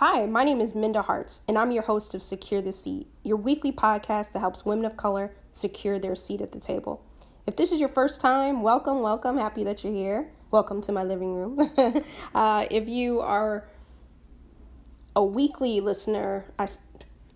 Hi, my name is Minda Harts, and I'm your host of Secure the Seat, your weekly podcast that helps women of color secure their seat at the table. If this is your first time, welcome, welcome. Happy that you're here. Welcome to my living room. uh, if you are a weekly listener, I,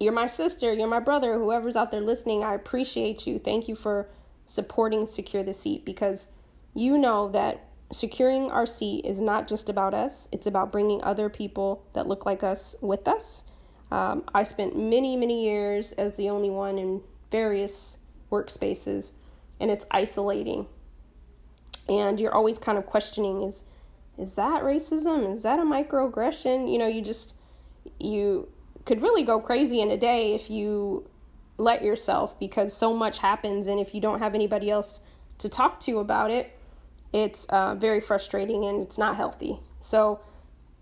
you're my sister, you're my brother, whoever's out there listening, I appreciate you. Thank you for supporting Secure the Seat because you know that securing our seat is not just about us, it's about bringing other people that look like us with us. Um, I spent many, many years as the only one in various workspaces, and it's isolating. And you're always kind of questioning is is that racism? Is that a microaggression? You know, you just you could really go crazy in a day if you let yourself because so much happens and if you don't have anybody else to talk to about it it's uh, very frustrating and it's not healthy. So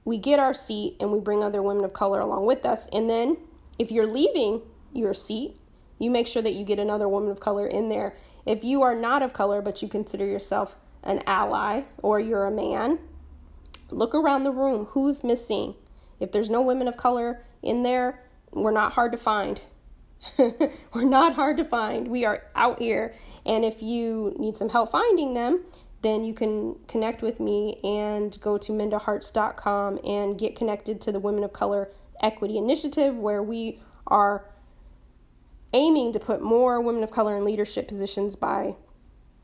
we get our seat and we bring other women of color along with us. And then if you're leaving your seat, you make sure that you get another woman of color in there. If you are not of color, but you consider yourself an ally or you're a man, look around the room. Who's missing? If there's no women of color in there, we're not hard to find. we're not hard to find. We are out here. And if you need some help finding them, then you can connect with me and go to mindaharts.com and get connected to the Women of Color Equity Initiative, where we are aiming to put more women of color in leadership positions by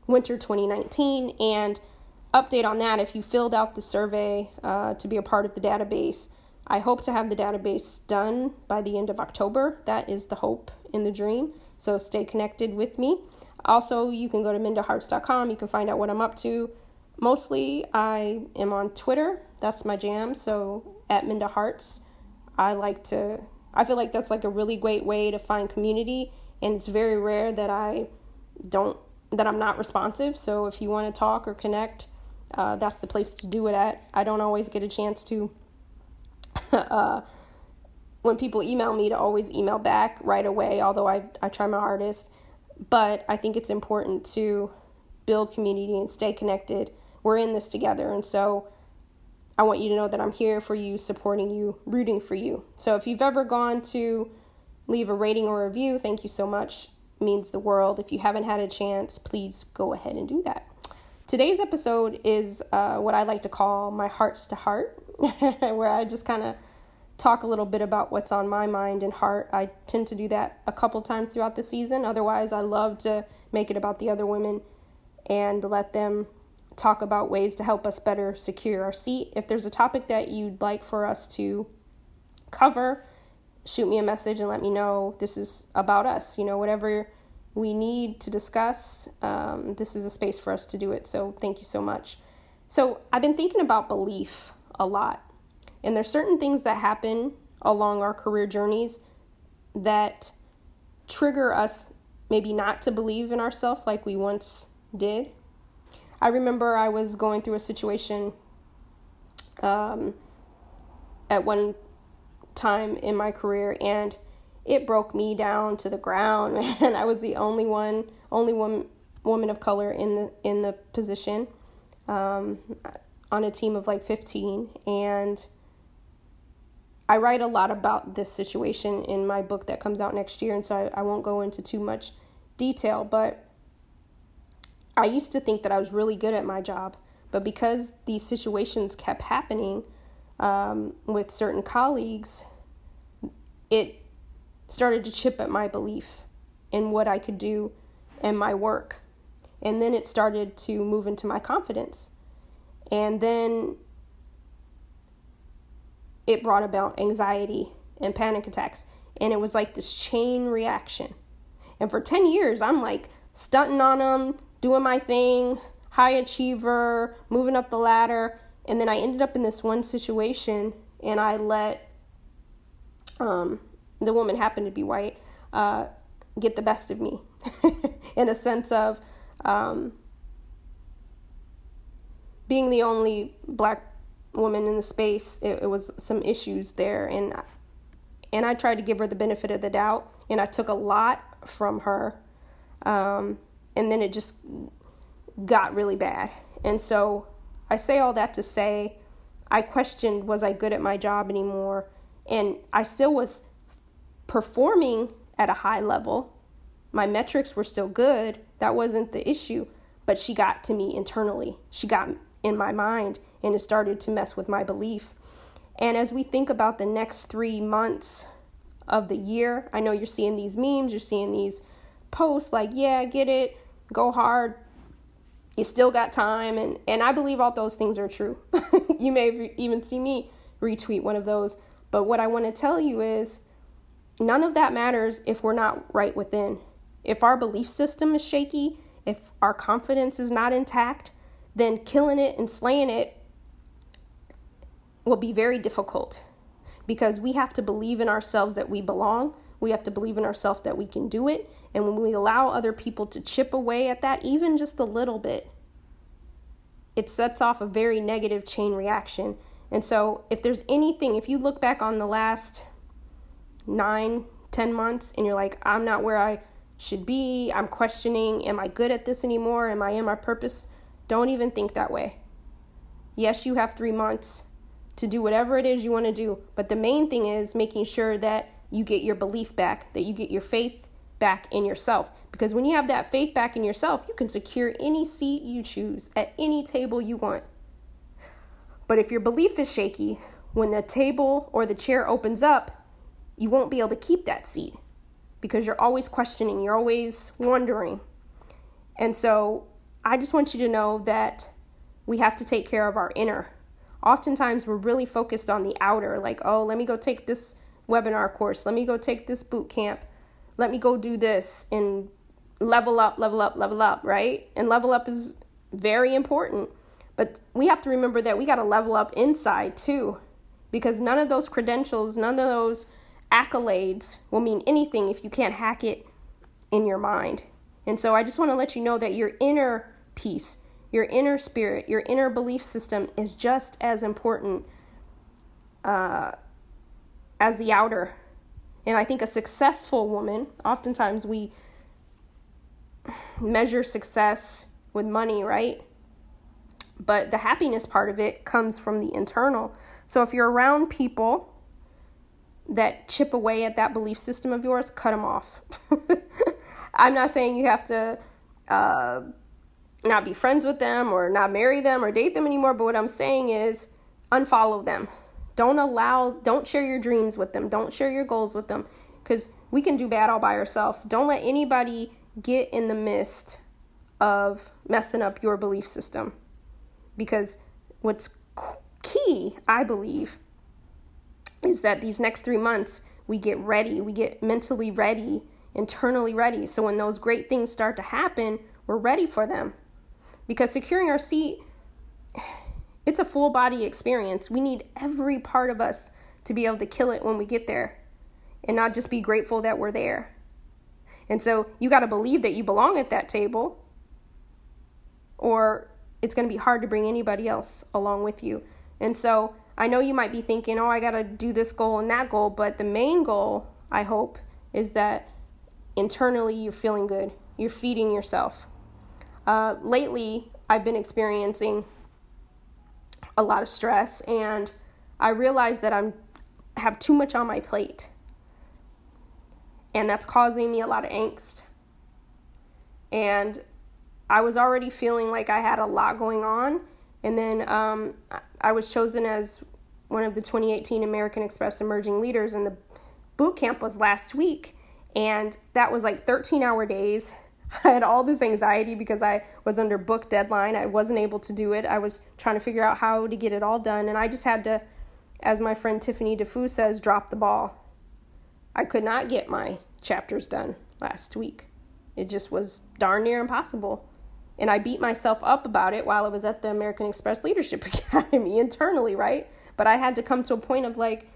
winter 2019. And update on that if you filled out the survey uh, to be a part of the database. I hope to have the database done by the end of October. That is the hope in the dream. So stay connected with me. Also, you can go to mindaharts.com. You can find out what I'm up to. Mostly, I am on Twitter. That's my jam. So at Minda Harts, I like to. I feel like that's like a really great way to find community, and it's very rare that I don't that I'm not responsive. So if you want to talk or connect, uh, that's the place to do it at. I don't always get a chance to. uh, when people email me to always email back right away, although I, I try my hardest. But I think it's important to build community and stay connected. We're in this together. And so I want you to know that I'm here for you, supporting you, rooting for you. So if you've ever gone to leave a rating or review, thank you so much. It means the world. If you haven't had a chance, please go ahead and do that. Today's episode is uh, what I like to call my hearts to heart, where I just kind of talk a little bit about what's on my mind and heart. I tend to do that a couple times throughout the season. Otherwise, I love to make it about the other women and let them talk about ways to help us better secure our seat. If there's a topic that you'd like for us to cover, shoot me a message and let me know this is about us. You know, whatever we need to discuss, um, this is a space for us to do it. So, thank you so much. So, I've been thinking about belief a lot and there's certain things that happen along our career journeys that trigger us maybe not to believe in ourselves like we once did. I remember I was going through a situation um, at one time in my career and it broke me down to the ground and I was the only one only one woman of color in the in the position um, on a team of like 15 and I write a lot about this situation in my book that comes out next year, and so I, I won't go into too much detail, but I used to think that I was really good at my job, but because these situations kept happening um, with certain colleagues, it started to chip at my belief in what I could do and my work. And then it started to move into my confidence. And then it brought about anxiety and panic attacks. And it was like this chain reaction. And for 10 years, I'm like stunting on them, doing my thing, high achiever, moving up the ladder. And then I ended up in this one situation and I let um, the woman happened to be white uh, get the best of me in a sense of um, being the only black woman in the space, it, it was some issues there, and and I tried to give her the benefit of the doubt, and I took a lot from her, um, and then it just got really bad. And so I say all that to say, I questioned was I good at my job anymore, And I still was performing at a high level. My metrics were still good. That wasn't the issue. But she got to me internally. She got in my mind and it started to mess with my belief. And as we think about the next three months of the year, I know you're seeing these memes, you're seeing these posts like, yeah, get it, go hard, you still got time. And, and I believe all those things are true. you may even see me retweet one of those. But what I want to tell you is none of that matters if we're not right within. If our belief system is shaky, if our confidence is not intact, then killing it and slaying it will be very difficult because we have to believe in ourselves that we belong. We have to believe in ourselves that we can do it. And when we allow other people to chip away at that, even just a little bit, it sets off a very negative chain reaction. And so, if there's anything, if you look back on the last nine, ten months and you're like, I'm not where I should be, I'm questioning, am I good at this anymore? Am I in my purpose? Don't even think that way. Yes, you have three months to do whatever it is you want to do, but the main thing is making sure that you get your belief back, that you get your faith back in yourself. Because when you have that faith back in yourself, you can secure any seat you choose at any table you want. But if your belief is shaky, when the table or the chair opens up, you won't be able to keep that seat because you're always questioning, you're always wondering. And so I just want you to know that we have to take care of our inner. Oftentimes, we're really focused on the outer, like, oh, let me go take this webinar course, let me go take this boot camp, let me go do this and level up, level up, level up, right? And level up is very important. But we have to remember that we got to level up inside too, because none of those credentials, none of those accolades will mean anything if you can't hack it in your mind. And so I just want to let you know that your inner peace, your inner spirit, your inner belief system is just as important uh, as the outer and I think a successful woman, oftentimes we measure success with money, right? But the happiness part of it comes from the internal. So if you're around people that chip away at that belief system of yours, cut them off. I'm not saying you have to uh, not be friends with them or not marry them or date them anymore, but what I'm saying is unfollow them. Don't allow, don't share your dreams with them. Don't share your goals with them because we can do bad all by ourselves. Don't let anybody get in the midst of messing up your belief system because what's key, I believe, is that these next three months we get ready, we get mentally ready, internally ready. So when those great things start to happen, we're ready for them. Because securing our seat it's a full body experience. We need every part of us to be able to kill it when we get there and not just be grateful that we're there. And so you got to believe that you belong at that table, or it's going to be hard to bring anybody else along with you. And so I know you might be thinking, oh, I got to do this goal and that goal, but the main goal, I hope, is that internally you're feeling good. You're feeding yourself. Uh, lately, I've been experiencing a lot of stress and I realize that I'm have too much on my plate. And that's causing me a lot of angst. And I was already feeling like I had a lot going on. And then um, I was chosen as one of the 2018 American Express Emerging Leaders, and the boot camp was last week. And that was like 13 hour days I had all this anxiety because I was under book deadline. I wasn't able to do it. I was trying to figure out how to get it all done. And I just had to, as my friend Tiffany Dufu says, drop the ball. I could not get my chapters done last week. It just was darn near impossible. And I beat myself up about it while I was at the American Express Leadership Academy internally, right? But I had to come to a point of like,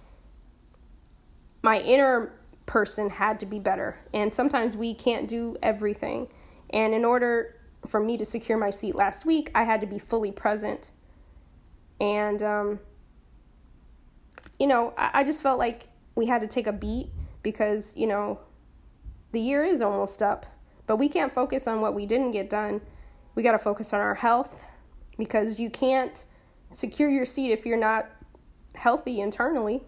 my inner person had to be better. And sometimes we can't do everything. And in order for me to secure my seat last week, I had to be fully present. And, um, you know, I, I just felt like we had to take a beat because, you know, the year is almost up. But we can't focus on what we didn't get done. We got to focus on our health because you can't secure your seat if you're not healthy internally.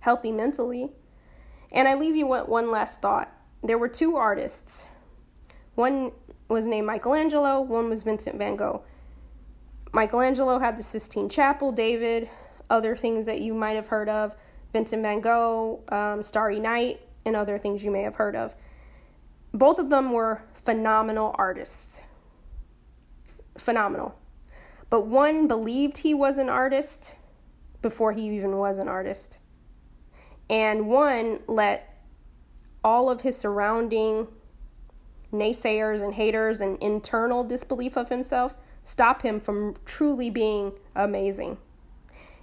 healthy mentally. And I leave you one last thought. There were two artists. One was named Michelangelo, one was Vincent van Gogh. Michelangelo had the Sistine Chapel, David, other things that you might have heard of, Vincent van Gogh, um, Starry Night, and other things you may have heard of. Both of them were phenomenal artists. Phenomenal. But one believed he was an artist before he even was an artist. And one let all of his surrounding naysayers and haters and internal disbelief of himself stop him from truly being amazing.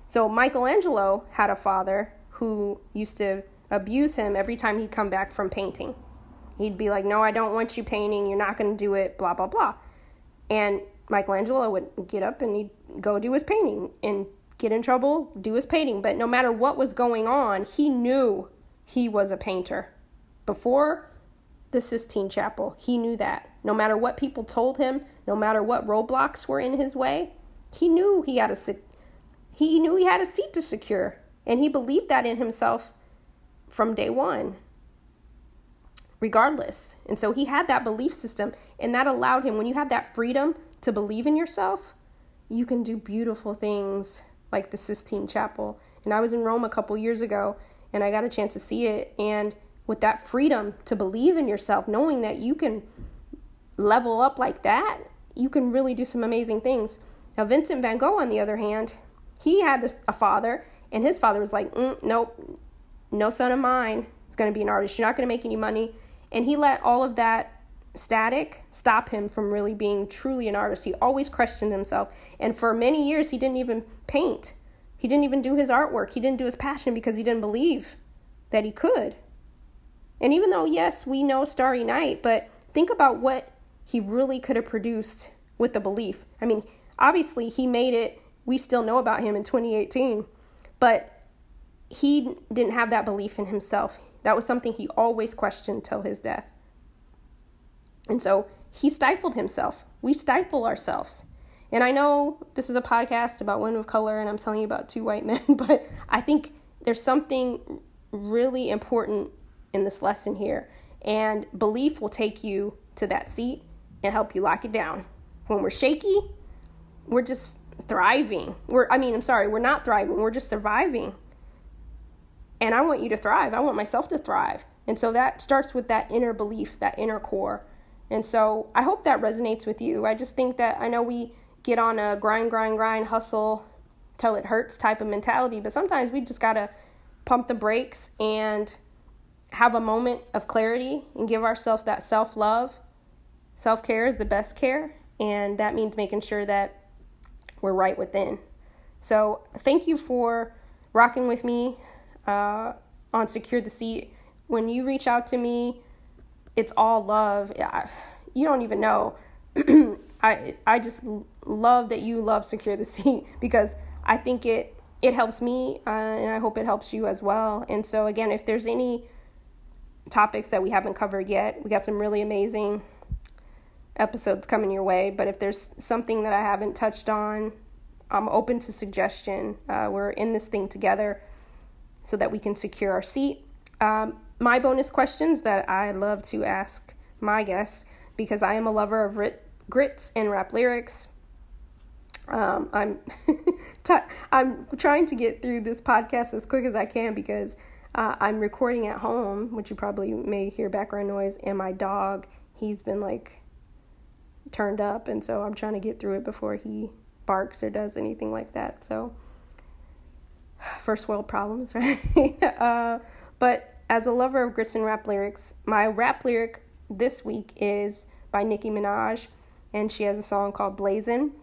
So Michelangelo had a father who used to abuse him every time he'd come back from painting. He'd be like, No, I don't want you painting. You're not going to do it, blah, blah, blah. And Michelangelo would get up and he'd go do his painting and get in trouble, do his painting. But no matter what was going on, he knew he was a painter. Before the Sistine Chapel, he knew that. No matter what people told him, no matter what roadblocks were in his way, he knew he had a he knew he had a seat to secure, and he believed that in himself from day one. Regardless. And so he had that belief system, and that allowed him when you have that freedom to believe in yourself, you can do beautiful things like the Sistine Chapel. And I was in Rome a couple years ago and I got a chance to see it. And with that freedom to believe in yourself, knowing that you can level up like that, you can really do some amazing things. Now, Vincent van Gogh, on the other hand, he had a father, and his father was like, mm, Nope, no son of mine is going to be an artist. You're not going to make any money. And he let all of that static stop him from really being truly an artist. He always questioned himself. And for many years, he didn't even paint. He didn't even do his artwork. He didn't do his passion because he didn't believe that he could. And even though, yes, we know Starry Night, but think about what he really could have produced with the belief. I mean, obviously, he made it. We still know about him in 2018, but he didn't have that belief in himself. That was something he always questioned till his death. And so he stifled himself. We stifle ourselves. And I know this is a podcast about women of color and I'm telling you about two white men, but I think there's something really important in this lesson here. And belief will take you to that seat and help you lock it down. When we're shaky, we're just thriving. We're I mean, I'm sorry, we're not thriving. We're just surviving. And I want you to thrive. I want myself to thrive. And so that starts with that inner belief, that inner core. And so I hope that resonates with you. I just think that I know we get on a grind, grind, grind, hustle till it hurts type of mentality, but sometimes we just got to pump the brakes and have a moment of clarity and give ourselves that self love. Self care is the best care, and that means making sure that we're right within. So, thank you for rocking with me uh, on Secure the Seat. When you reach out to me, it's all love. You don't even know. I I just love that you love secure the seat because I think it it helps me uh, and I hope it helps you as well. And so again, if there's any topics that we haven't covered yet, we got some really amazing episodes coming your way. But if there's something that I haven't touched on, I'm open to suggestion. Uh, we're in this thing together so that we can secure our seat. Um, my bonus questions that I love to ask my guests because I am a lover of writ- grits and rap lyrics. Um, I'm t- I'm trying to get through this podcast as quick as I can because uh, I'm recording at home, which you probably may hear background noise, and my dog he's been like turned up, and so I'm trying to get through it before he barks or does anything like that. So first world problems, right? uh, but as a lover of grits and rap lyrics, my rap lyric this week is by Nicki Minaj, and she has a song called Blazin'.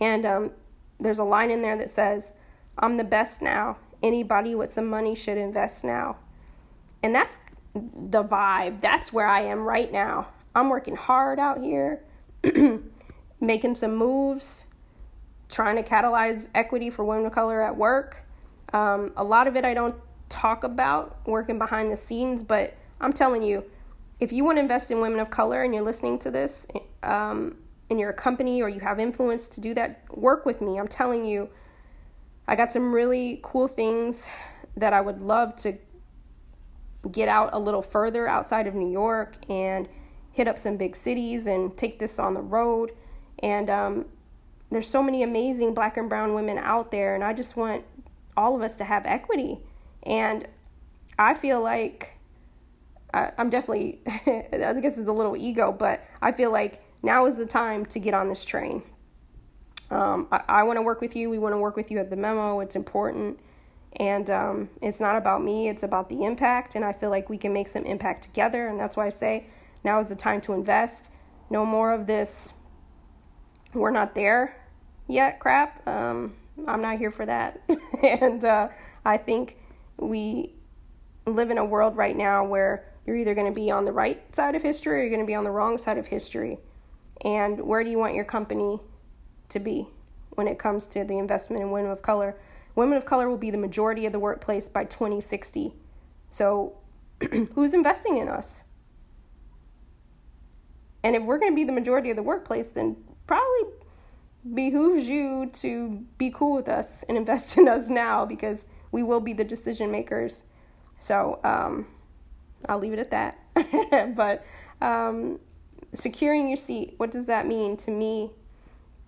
And um, there's a line in there that says, I'm the best now. Anybody with some money should invest now. And that's the vibe. That's where I am right now. I'm working hard out here, making some moves, trying to catalyze equity for women of color at work. Um, a lot of it I don't talk about working behind the scenes, but I'm telling you, if you want to invest in women of color and you're listening to this, um, and you're a company or you have influence to do that, work with me. I'm telling you, I got some really cool things that I would love to get out a little further outside of New York and hit up some big cities and take this on the road. And um, there's so many amazing black and brown women out there, and I just want all of us to have equity. And I feel like I, am definitely, I guess it's a little ego, but I feel like now is the time to get on this train. Um, I, I want to work with you. We want to work with you at the memo. It's important. And um, it's not about me, it's about the impact. And I feel like we can make some impact together. And that's why I say now is the time to invest. No more of this, we're not there yet crap. Um, I'm not here for that. and uh, I think we live in a world right now where you're either going to be on the right side of history or you're going to be on the wrong side of history. And where do you want your company to be when it comes to the investment in women of color? Women of color will be the majority of the workplace by 2060. So, who's investing in us? And if we're going to be the majority of the workplace, then probably behooves you to be cool with us and invest in us now because we will be the decision makers. So um, I'll leave it at that. but um, securing your seat, what does that mean to me?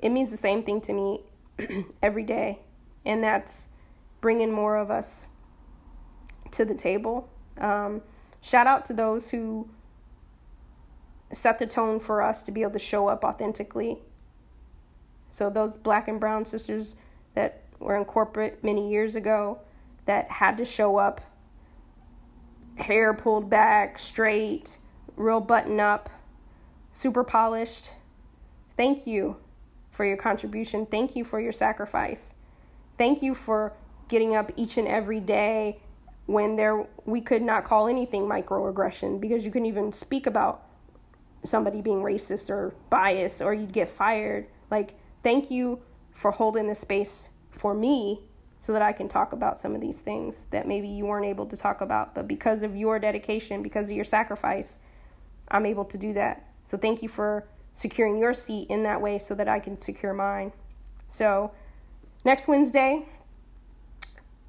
It means the same thing to me every day, and that's bringing more of us to the table. Um, shout out to those who set the tone for us to be able to show up authentically so those black and brown sisters that were in corporate many years ago that had to show up hair pulled back, straight, real button up, super polished. Thank you for your contribution. Thank you for your sacrifice. Thank you for getting up each and every day when there we could not call anything microaggression because you couldn't even speak about somebody being racist or biased or you'd get fired. Like thank you for holding the space for me so that I can talk about some of these things that maybe you weren't able to talk about. But because of your dedication, because of your sacrifice, I'm able to do that. So thank you for securing your seat in that way so that I can secure mine. So next Wednesday,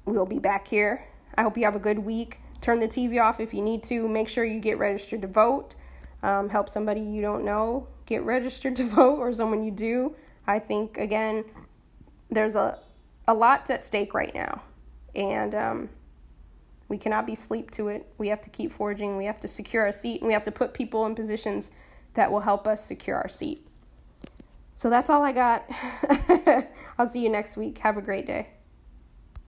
we'll be back here. I hope you have a good week. Turn the TV off if you need to. Make sure you get registered to vote. Um, help somebody you don't know get registered to vote or someone you do. I think, again, there's a, a lot's at stake right now. And um, we cannot be sleep to it. We have to keep forging. We have to secure our seat. And we have to put people in positions that will help us secure our seat. So that's all I got. I'll see you next week. Have a great day.